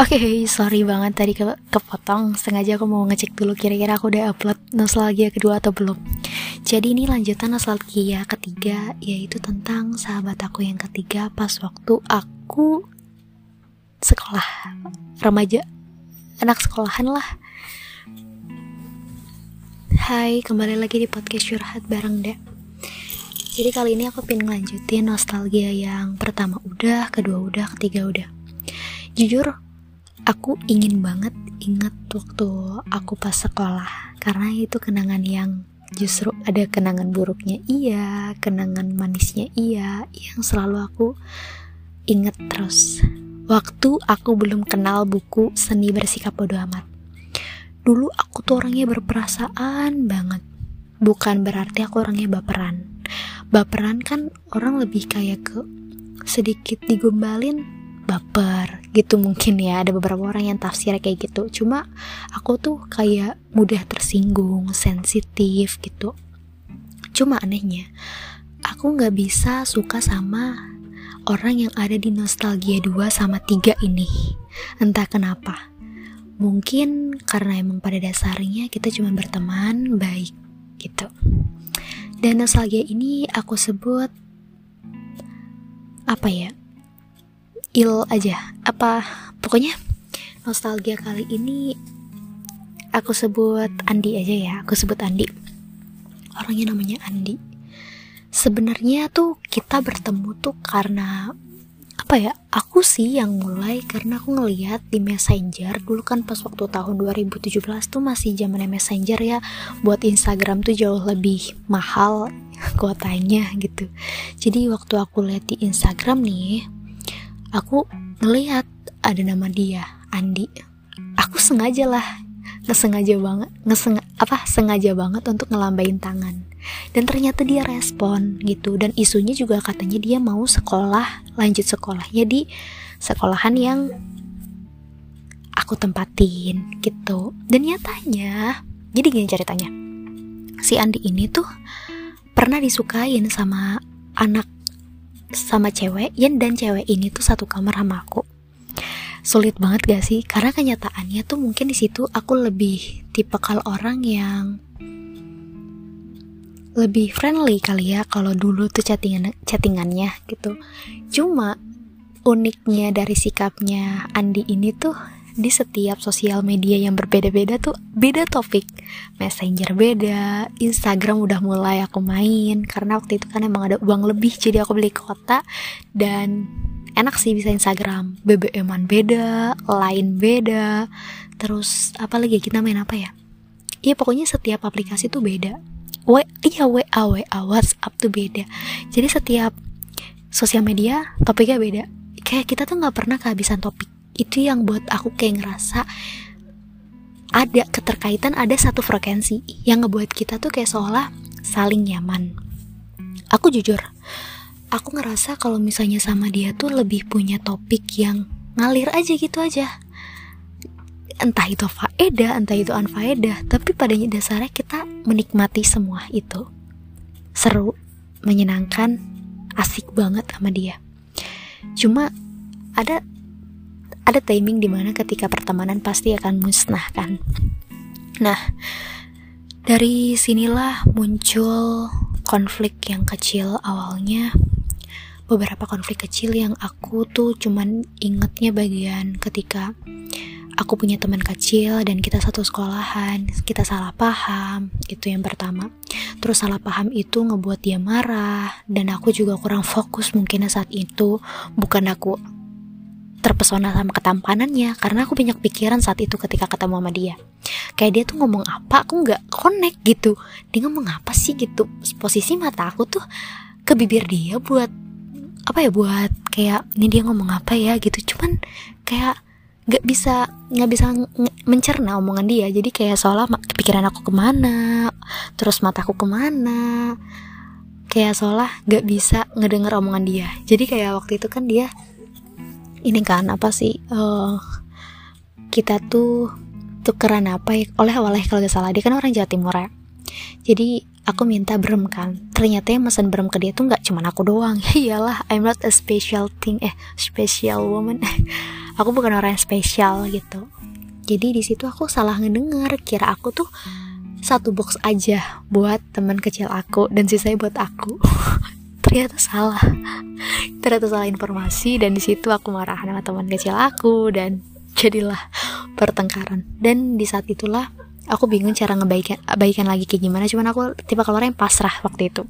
Oke, okay, sorry banget tadi ke kepotong. Sengaja aku mau ngecek dulu kira-kira aku udah upload nostalgia kedua atau belum. Jadi ini lanjutan nostalgia ketiga, yaitu tentang sahabat aku yang ketiga pas waktu aku sekolah remaja, anak sekolahan lah. Hai, kembali lagi di podcast curhat bareng deh. Jadi kali ini aku pengen lanjutin nostalgia yang pertama udah, kedua udah, ketiga udah. Jujur, aku ingin banget ingat waktu aku pas sekolah karena itu kenangan yang justru ada kenangan buruknya iya kenangan manisnya iya yang selalu aku inget terus. Waktu aku belum kenal buku seni bersikap bodoh amat. Dulu aku tuh orangnya berperasaan banget. Bukan berarti aku orangnya baperan. Baperan kan orang lebih kayak ke sedikit digombalin baper gitu mungkin ya. Ada beberapa orang yang tafsir kayak gitu. Cuma aku tuh kayak mudah tersinggung sensitif gitu. Cuma anehnya aku nggak bisa suka sama orang yang ada di nostalgia 2 sama 3 ini. Entah kenapa. Mungkin karena emang pada dasarnya kita cuma berteman baik gitu. Dan nostalgia ini aku sebut apa ya il aja. Apa pokoknya nostalgia kali ini aku sebut Andi aja ya. Aku sebut Andi. Orangnya namanya Andi. Sebenarnya tuh kita bertemu tuh karena apa ya aku sih yang mulai karena aku ngeliat di messenger dulu kan pas waktu tahun 2017 tuh masih zaman messenger ya. Buat Instagram tuh jauh lebih mahal kuotanya gitu. Jadi waktu aku lihat di Instagram nih aku ngelihat ada nama dia Andi. Aku sengaja lah ngesengaja banget ngesengaja apa sengaja banget untuk ngelambain tangan. Dan ternyata dia respon gitu dan isunya juga katanya dia mau sekolah lanjut sekolahnya di sekolahan yang aku tempatin gitu. Dan nyatanya jadi gini ceritanya. Si Andi ini tuh pernah disukain sama anak sama cewek Yen dan cewek ini tuh satu kamar sama aku. Sulit banget gak sih? Karena kenyataannya tuh mungkin di situ aku lebih tipe kalau orang yang lebih friendly kali ya kalau dulu tuh chattingan chattingannya gitu. Cuma uniknya dari sikapnya Andi ini tuh di setiap sosial media yang berbeda-beda tuh beda topik. Messenger beda Instagram udah mulai aku main karena waktu itu kan emang ada uang lebih jadi aku beli kota. Dan enak sih bisa Instagram. BBM-an beda lain beda terus apa lagi kita main apa ya? Iya pokoknya setiap aplikasi tuh beda. W iya WA WA WhatsApp tuh beda. Jadi setiap sosial media topiknya beda. Kayak kita tuh nggak pernah kehabisan topik itu yang buat aku kayak ngerasa ada keterkaitan ada satu frekuensi yang ngebuat kita tuh kayak seolah saling nyaman. Aku jujur aku ngerasa kalau misalnya sama dia tuh lebih punya topik yang ngalir aja gitu aja. Entah itu faedah entah itu anfaedah tapi pada dasarnya kita menikmati semua itu. Seru menyenangkan asik banget sama dia. Cuma ada ada timing di mana ketika pertemanan pasti akan musnah kan? Nah dari sinilah muncul konflik yang kecil awalnya. Beberapa konflik kecil yang aku tuh cuman ingetnya bagian ketika aku punya teman kecil dan kita satu sekolahan kita salah paham itu yang pertama. Terus salah paham itu ngebuat dia marah dan aku juga kurang fokus mungkin saat itu. Bukan aku terpesona sama ketampanannya karena aku banyak pikiran saat itu ketika ketemu sama dia. Kayak dia tuh ngomong apa aku nggak connect gitu. Dia ngomong apa sih gitu? Posisi mata aku tuh ke bibir dia buat apa ya buat kayak ini dia ngomong apa ya gitu. Cuman kayak nggak bisa nggak bisa mencerna omongan dia. Jadi kayak seolah pikiran aku ke mana terus mataku ke mana. Kayak seolah nggak bisa ngedenger omongan dia. Jadi kayak waktu itu kan dia ini kan apa sih uh, kita tuh tukeran apa ya? Oleh-oleh kalau gak salah. Dia kan orang Jawa Timur ya. Jadi aku minta brem kan. Ternyata yang mesen brem ke dia tuh nggak cuman aku doang. Iyalah I'm not a special thing. Eh special woman. Aku bukan orang yang spesial gitu. Jadi di situ aku salah ngedenger. Kira aku tuh satu box aja buat teman kecil aku dan sisanya buat aku ternyata salah. Ternyata salah informasi dan di situ aku marah sama teman kecil aku dan jadilah pertengkaran. Dan di saat itulah aku bingung cara ngebaikan baikan lagi kayak gimana. Cuman aku tipe keluar yang pasrah waktu itu.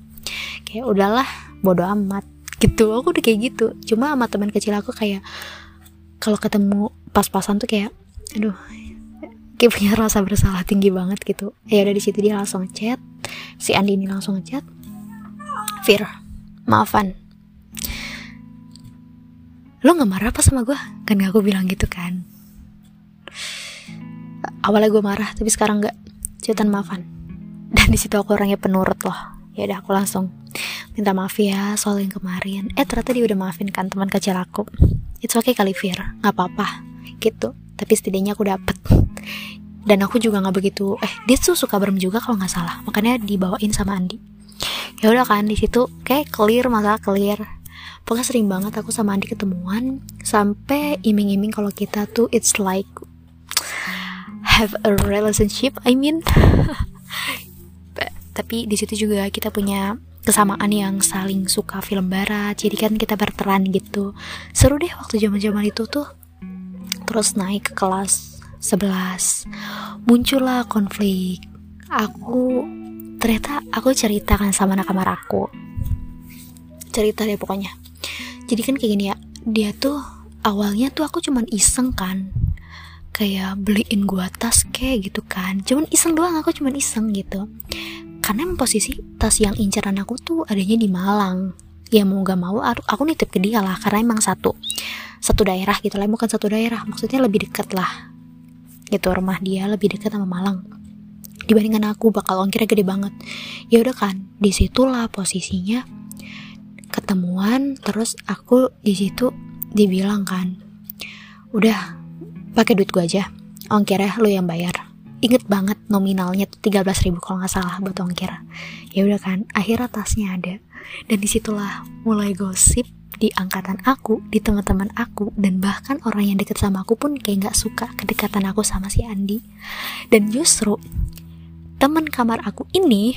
Kayak udahlah bodoh amat. Gitu. Aku udah kayak gitu. Cuma sama teman kecil aku kayak kalau ketemu pas-pasan tuh kayak aduh kayak punya rasa bersalah tinggi banget gitu. Ya udah di situ dia langsung chat. Si Andi ini langsung chat Fir maafan. Lo nggak marah apa sama gue kan aku bilang gitu kan. Awalnya gue marah tapi sekarang nggak cetan maafan. Dan di situ aku orangnya penurut loh. Ya udah aku langsung minta maaf ya soal yang kemarin. Eh ternyata dia udah maafin kan teman kecil aku. It's okay kali Fir. Nggak apa-apa. Gitu. Tapi setidaknya aku dapet. Dan aku juga nggak begitu eh dia tuh suka berem juga kalau nggak salah. Makanya dibawain sama Andi ya udah kan di situ kayak clear masalah clear. Pokoknya sering banget aku sama Andi ketemuan sampai iming-iming kalau kita tuh it's like have a relationship I mean. Tapi di situ juga kita punya kesamaan yang saling suka film barat jadi kan kita berperan gitu. Seru deh waktu zaman zaman itu tuh. Terus naik ke kelas 11 muncullah konflik. Aku ternyata aku ceritakan sama anak kamar aku. Cerita deh pokoknya. Jadi kan kayak gini ya dia tuh awalnya tuh aku cuman iseng kan. Kayak beliin gua tas kayak gitu kan. Cuman iseng doang aku cuman iseng gitu. Karena emang posisi tas yang incaran aku tuh adanya di Malang. Ya mau gak mau aku nitip ke dia lah karena emang satu satu daerah gitu lah. Bukan satu daerah maksudnya lebih dekat lah. Gitu rumah dia lebih dekat sama Malang dibandingkan aku bakal ongkirnya gede banget. Ya udah kan di situlah posisinya ketemuan terus aku di situ dibilang kan udah pakai duit gua aja ongkirnya lo yang bayar. Inget banget nominalnya tuh 13 ribu kalau nggak salah buat ongkir. Ya udah kan akhirnya tasnya ada. Dan di situlah mulai gosip di angkatan aku, di teman-teman aku, dan bahkan orang yang deket sama aku pun kayak nggak suka kedekatan aku sama si Andi. Dan justru teman kamar aku ini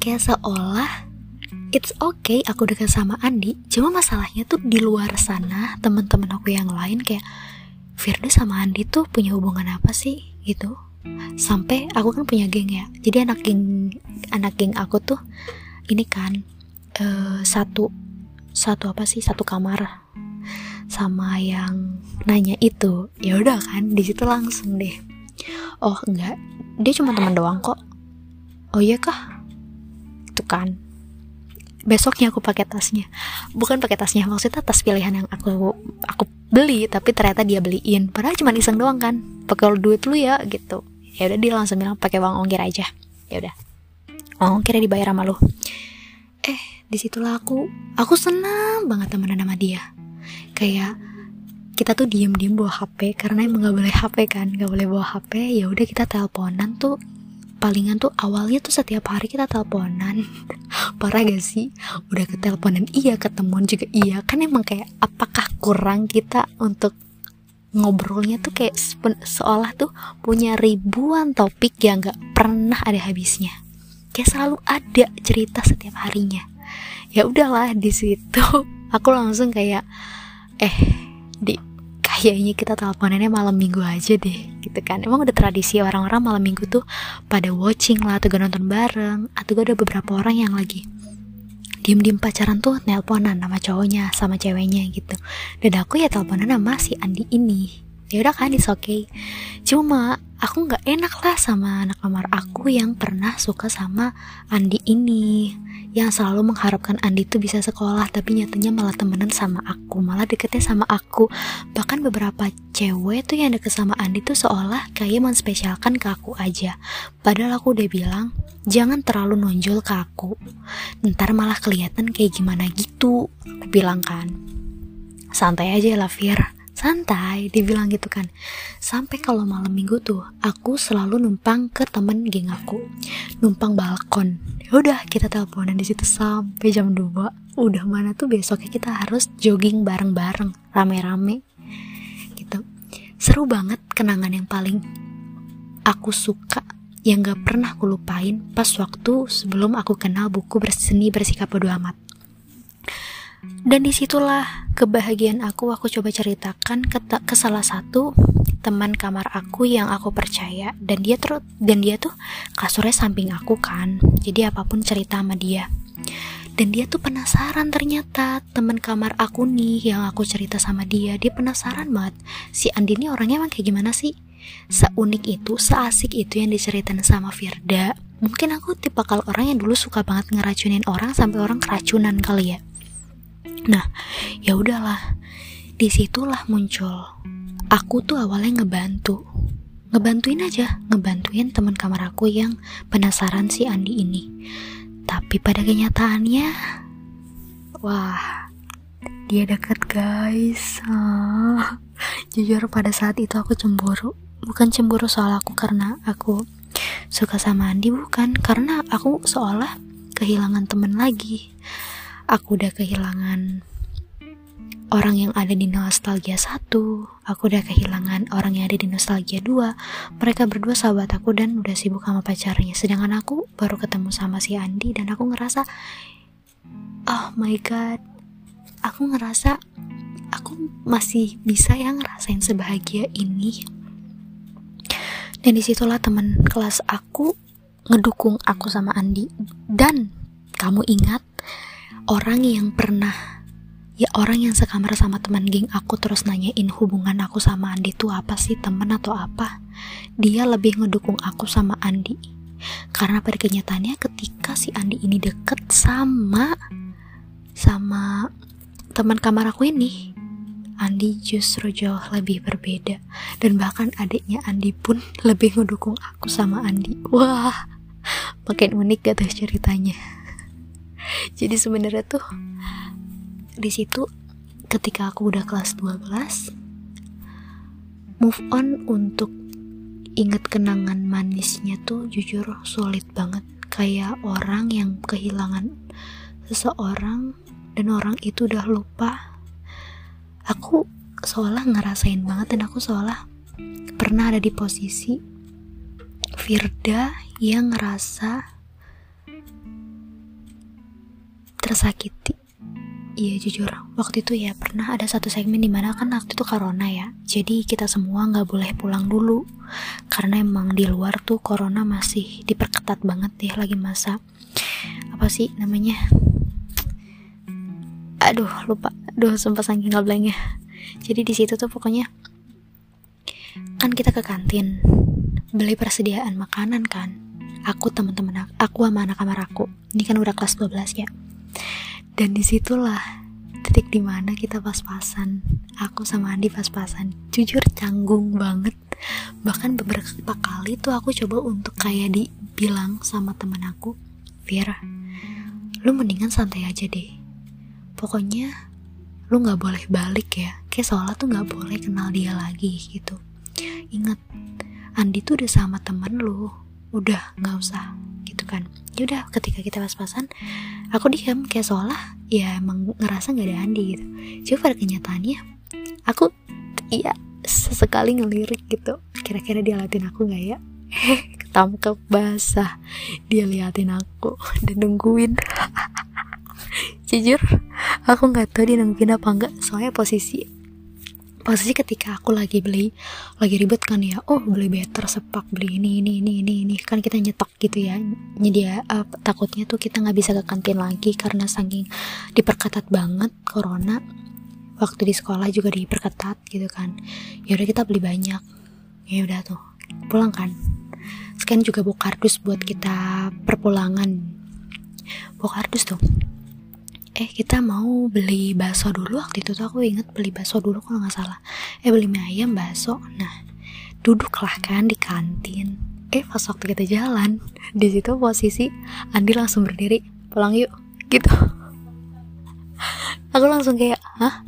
kayak seolah it's okay aku dekat sama Andi. Cuma masalahnya tuh di luar sana teman-teman aku yang lain kayak Firda sama Andi tuh punya hubungan apa sih gitu. Sampai aku kan punya geng ya. Jadi anak geng anak geng aku tuh ini kan uh, satu satu apa sih satu kamar sama yang nanya itu ya udah kan di situ langsung deh oh enggak. Dia cuma teman doang kok. Oh iya kah? Itu kan. Besoknya aku pakai tasnya. Bukan pakai tasnya maksudnya tas pilihan yang aku aku beli tapi ternyata dia beliin. Padahal cuma iseng doang kan. Pakai duit lu ya gitu. Ya udah dia langsung bilang pakai uang ongkir aja. Ya udah. Uang ongkirnya dibayar sama lu. Eh di situlah aku aku senang banget temenan sama dia. Kayak kita tuh diem-diem bawa HP karena emang gak boleh HP kan gak boleh bawa HP ya udah kita teleponan tuh palingan tuh awalnya tuh setiap hari kita teleponan. Parah gak sih? Udah ke teleponan iya ketemuan juga iya. Kan emang kayak apakah kurang kita untuk ngobrolnya tuh kayak seolah tuh punya ribuan topik yang gak pernah ada habisnya. Kayak selalu ada cerita setiap harinya. Ya udahlah di situ aku langsung kayak eh di kayaknya kita teleponannya malam minggu aja deh gitu kan. Emang udah tradisi orang-orang malam minggu tuh pada watching lah atau nonton bareng atau gak ada beberapa orang yang lagi diem-diem pacaran tuh nelponan sama cowoknya sama ceweknya gitu. Dan aku ya teleponan sama si Andi ini ya udah kan it's okay. Cuma aku nggak enak lah sama anak kamar aku yang pernah suka sama Andi ini. Yang selalu mengharapkan Andi tuh bisa sekolah tapi nyatanya malah temenan sama aku. Malah deketnya sama aku. Bahkan beberapa cewek tuh yang deket sama Andi tuh seolah kayak menspesialkan ke aku aja. Padahal aku udah bilang jangan terlalu nonjol ke aku. Ntar malah kelihatan kayak gimana gitu aku bilang kan. Santai aja lah Fir santai dibilang gitu kan. Sampai kalau malam minggu tuh aku selalu numpang ke temen geng aku. Numpang balkon. Ya udah kita teleponan di situ sampai jam 2 udah mana tuh besoknya kita harus jogging bareng-bareng rame-rame. Seru banget kenangan yang paling aku suka yang gak pernah aku lupain pas waktu sebelum aku kenal buku berseni bersikap bodo amat. Dan di situlah kebahagiaan aku aku coba ceritakan ke, ke salah satu teman kamar aku yang aku percaya. Dan dia terus dan dia tuh kasurnya samping aku kan. Jadi apa pun cerita sama dia. Dan dia tuh penasaran ternyata teman kamar aku nih yang aku cerita sama dia. Dia penasaran banget si Andi ini orangnya emang kayak gimana sih? Seunik itu, seasik itu yang diceritain sama Firda. Mungkin aku tipe kalau orang yang dulu suka banget ngeracunin orang sampai orang keracunan kali ya. Nah, ya udahlah. Di situlah muncul. Aku tuh awalnya ngebantu, ngebantuin aja, ngebantuin teman kamar aku yang penasaran si Andi ini. Tapi pada kenyataannya, wah, dia deket guys. Ah, jujur pada saat itu aku cemburu bukan cemburu soal aku karena aku suka sama Andi bukan karena aku seolah kehilangan temen lagi aku udah kehilangan orang yang ada di nostalgia satu. Aku udah kehilangan orang yang ada di nostalgia dua. Mereka berdua sahabat aku dan udah sibuk sama pacarnya. Sedangkan aku baru ketemu sama si Andi dan aku ngerasa oh my god aku ngerasa aku masih bisa yang ngerasain sebahagia ini. Dan di situlah teman kelas aku ngedukung aku sama Andi. Dan kamu ingat orang yang pernah ya orang yang sekamar sama teman geng aku terus nanyain hubungan aku sama Andi itu apa sih temen atau apa dia lebih ngedukung aku sama Andi. Karena pada kenyataannya ketika si Andi ini deket sama sama teman kamar aku ini Andi justru jauh lebih berbeda. Dan bahkan adiknya Andi pun lebih mendukung aku sama Andi. Wah makin unik gak tuh ceritanya jadi sebenarnya tuh di situ ketika aku udah kelas 12 move on untuk inget kenangan manisnya tuh jujur sulit banget. Kayak orang yang kehilangan seseorang dan orang itu udah lupa. Aku seolah ngerasain banget dan aku seolah pernah ada di posisi Firda yang ngerasa tersakiti Iya jujur, waktu itu ya pernah ada satu segmen di mana kan waktu itu corona ya Jadi kita semua nggak boleh pulang dulu Karena emang di luar tuh corona masih diperketat banget ya lagi masa Apa sih namanya Aduh lupa Duh, sumpah saking ngeblengnya. Jadi di situ tuh pokoknya kan kita ke kantin beli persediaan makanan kan. Aku teman-teman aku sama anak kamar aku. Ini kan udah kelas 12 ya. Dan di situlah titik di mana kita pas-pasan. Aku sama Andi pas-pasan. Jujur canggung banget. Bahkan beberapa kali tuh aku coba untuk kayak dibilang sama temen aku, Vera, lu mendingan santai aja deh. Pokoknya lu nggak boleh balik ya kayak seolah tuh nggak boleh kenal dia lagi gitu ingat Andi tuh udah sama temen lu udah nggak usah gitu kan yaudah ketika kita pas-pasan aku diam kayak seolah ya emang ngerasa nggak ada Andi gitu. Coba pada kenyataannya aku iya sesekali ngelirik gitu. Kira-kira dia liatin aku nggak ya? Ketangkep basah dia liatin aku dan nungguin. Jujur aku nggak tahu dia nungguin apa enggak soalnya posisi posisi ketika aku lagi beli lagi ribet kan ya oh beli better sepak beli ini ini ini ini ini. Kan kita nyetok gitu ya. Nyedia uh, takutnya tuh kita nggak bisa ke kantin lagi karena saking diperketat banget corona. Waktu di sekolah juga diperketat gitu kan. Ya udah kita beli banyak. Ya udah tuh pulang kan. Sekarang juga bawa kardus buat kita perpulangan. Bawa kardus tuh eh kita mau beli bakso dulu. Waktu itu tuh aku inget beli bakso dulu kalau nggak salah. Eh beli mie ayam bakso. Nah duduklah kan di kantin. Eh pas waktu kita jalan di situ posisi Andi langsung berdiri. Pulang yuk gitu. Aku langsung kayak hah?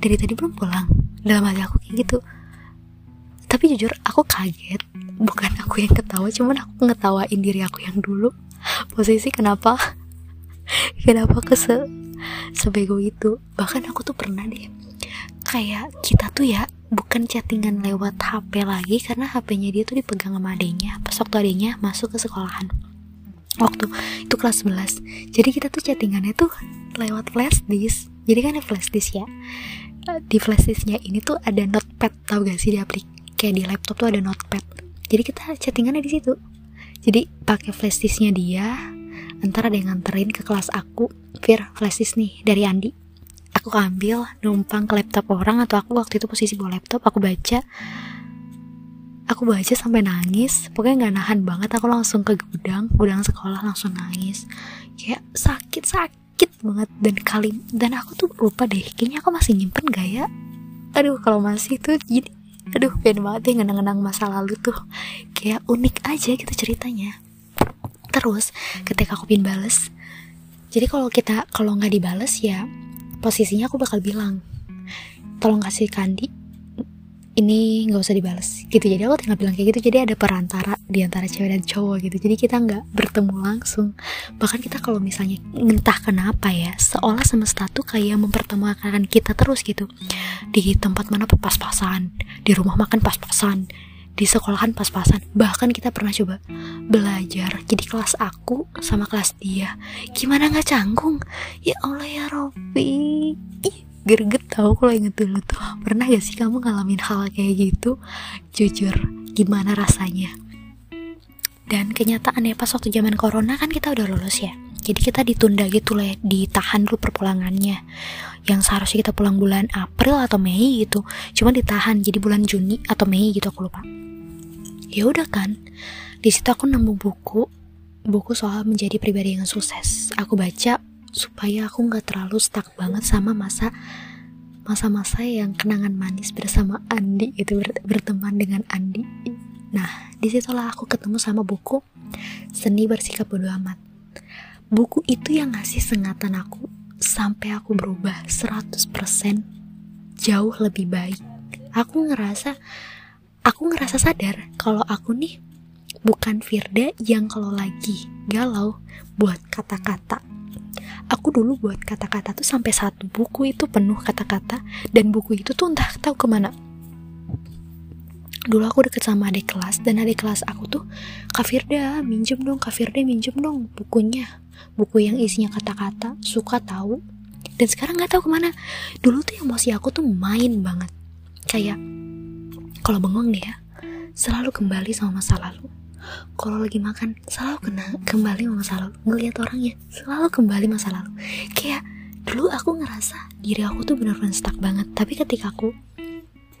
Dari tadi belum pulang? Dalam hati aku kayak gitu. Tapi jujur aku kaget. Bukan aku yang ketawa cuman aku ngetawain diri aku yang dulu. Posisi kenapa? Kenapa se sebego itu. Bahkan aku tuh pernah deh kayak kita tuh ya bukan chattingan lewat HP lagi karena HP-nya dia tuh dipegang sama adenya pas waktu adenya masuk ke sekolahan. Waktu itu kelas 11 jadi kita tuh chattingannya tuh lewat flash disk. Jadi kan ada flash disk ya. Di flash disknya ini tuh ada notepad tau gak sih di aplik? Kayak di laptop tuh ada notepad. Jadi kita chattingannya di situ. Jadi pakai flash disknya dia ntar ada yang nganterin ke kelas aku. Fir flash disk nih dari Andi. Aku ambil numpang ke laptop orang atau aku waktu itu posisi bawa laptop aku baca. Aku baca sampai nangis. Pokoknya nggak nahan banget aku langsung ke gudang gudang sekolah langsung nangis. Kayak sakit sakit banget. Dan kali dan aku tuh lupa deh kayaknya aku masih nyimpen gak ya? Aduh kalau masih tuh jadi aduh pengen banget ya ngenang-ngenang masa lalu tuh. Kayak unik aja gitu ceritanya terus ketika aku pin bales. Jadi kalau kita kalau nggak dibales ya posisinya aku bakal bilang tolong kasih kandi ini nggak usah dibales. Gitu. Jadi aku tinggal bilang kayak gitu. Jadi ada perantara di antara cewek dan cowok gitu. Jadi kita nggak bertemu langsung. Bahkan kita kalau misalnya entah kenapa ya seolah semesta tuh kayak mempertemukan kita terus gitu. Di tempat mana pas-pasan di rumah makan pas-pasan di sekolahan pas-pasan. Bahkan kita pernah coba belajar jadi kelas aku sama kelas dia. Gimana nggak canggung? Ya Allah ya Robi gerget tau kalau inget dulu tuh pernah gak sih kamu ngalamin hal kayak gitu? Jujur gimana rasanya dan kenyataannya pas waktu zaman corona kan kita udah lulus ya. Jadi kita ditunda gitu lah ditahan dulu perpulangannya. Yang seharusnya kita pulang bulan April atau Mei gitu. Cuma ditahan jadi bulan Juni atau Mei gitu aku lupa. Ya udah kan di situ aku nemu buku. Buku soal menjadi pribadi yang sukses. Aku baca supaya aku nggak terlalu stuck banget sama masa masa-masa yang kenangan manis bersama Andi itu berteman dengan Andi nah di situlah aku ketemu sama buku seni bersikap bodo amat buku itu yang ngasih sengatan aku sampai aku berubah 100% jauh lebih baik. Aku ngerasa aku ngerasa sadar kalau aku nih bukan Firda yang kalau lagi galau buat kata-kata. Aku dulu buat kata-kata tuh sampai satu buku itu penuh kata-kata dan buku itu tuh entah tahu ke mana. Dulu aku deket sama adik kelas dan adik kelas aku tuh Kak Firda minjem dong Kak Firda minjem dong bukunya. Buku yang isinya kata-kata suka tahu. Dan sekarang nggak tahu ke mana. Dulu tuh emosi aku tuh main banget. Kayak kalau bengong deh ya selalu kembali sama masa lalu. Kalau lagi makan selalu kena kembali sama masa lalu. Ngelihat orangnya selalu kembali masa lalu. Kayak dulu aku ngerasa diri aku tuh bener-bener stuck banget. Tapi ketika aku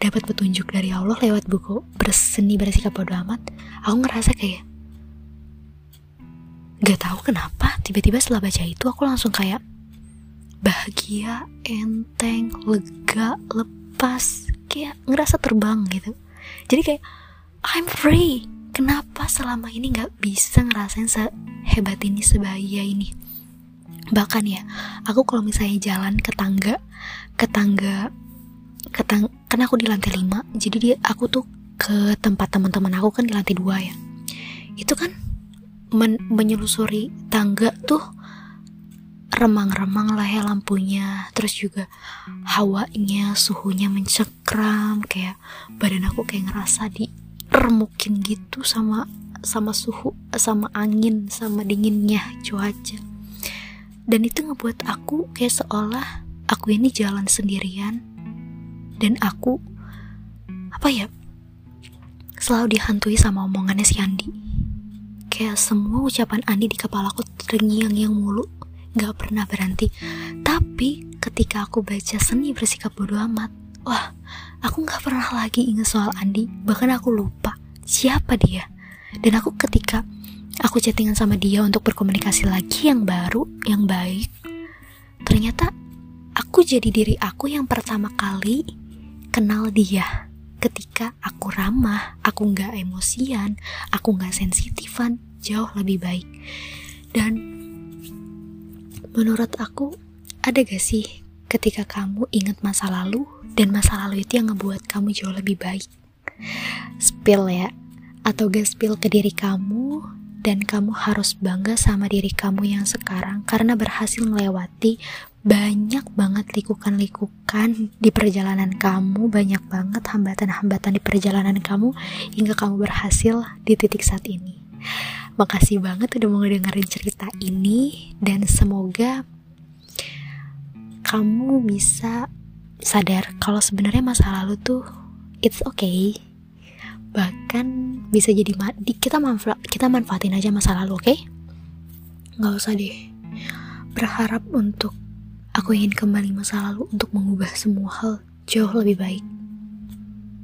dapat petunjuk dari Allah lewat buku berseni bersikap bodo amat aku ngerasa kayak Gak tahu kenapa tiba-tiba setelah baca itu aku langsung kayak bahagia, enteng, lega, lepas, kayak ngerasa terbang gitu. Jadi kayak I'm free. Kenapa selama ini gak bisa ngerasain sehebat ini, sebahagia ini? Bahkan ya, aku kalau misalnya jalan ke tangga, ke tangga, ke tang karena aku di lantai 5, jadi dia aku tuh ke tempat teman-teman aku kan di lantai 2 ya. Itu kan men menyelusuri tangga tuh remang-remang lah ya lampunya terus juga hawanya suhunya mencekram kayak badan aku kayak ngerasa di remukin gitu sama sama suhu sama angin sama dinginnya cuaca dan itu ngebuat aku kayak seolah aku ini jalan sendirian dan aku apa ya selalu dihantui sama omongannya si Andi. Kayak semua ucapan Andi di kepalaku terngiang-ngiang mulu gak pernah berhenti. Tapi ketika aku baca seni bersikap bodo amat wah aku gak pernah lagi inget soal Andi. Bahkan aku lupa siapa dia. Dan aku ketika aku chattingan sama dia untuk berkomunikasi lagi yang baru yang baik ternyata aku jadi diri aku yang pertama kali kenal dia ketika aku ramah, aku nggak emosian, aku nggak sensitifan, jauh lebih baik. Dan menurut aku, ada gak sih ketika kamu ingat masa lalu dan masa lalu itu yang ngebuat kamu jauh lebih baik? Spill ya, atau gak spill ke diri kamu dan kamu harus bangga sama diri kamu yang sekarang karena berhasil melewati banyak banget likukan-likukan di perjalanan kamu, banyak banget hambatan-hambatan di perjalanan kamu hingga kamu berhasil di titik saat ini. Makasih banget udah mau dengerin cerita ini dan semoga kamu bisa sadar kalau sebenarnya masa lalu tuh it's okay bahkan bisa jadi ma kita manfa kita manfaatin aja masa lalu oke okay? nggak usah deh berharap untuk aku ingin kembali masa lalu untuk mengubah semua hal jauh lebih baik.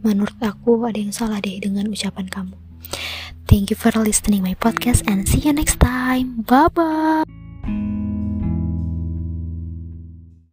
Menurut aku ada yang salah deh dengan ucapan kamu. Thank you for listening my podcast and see you next time. Bye bye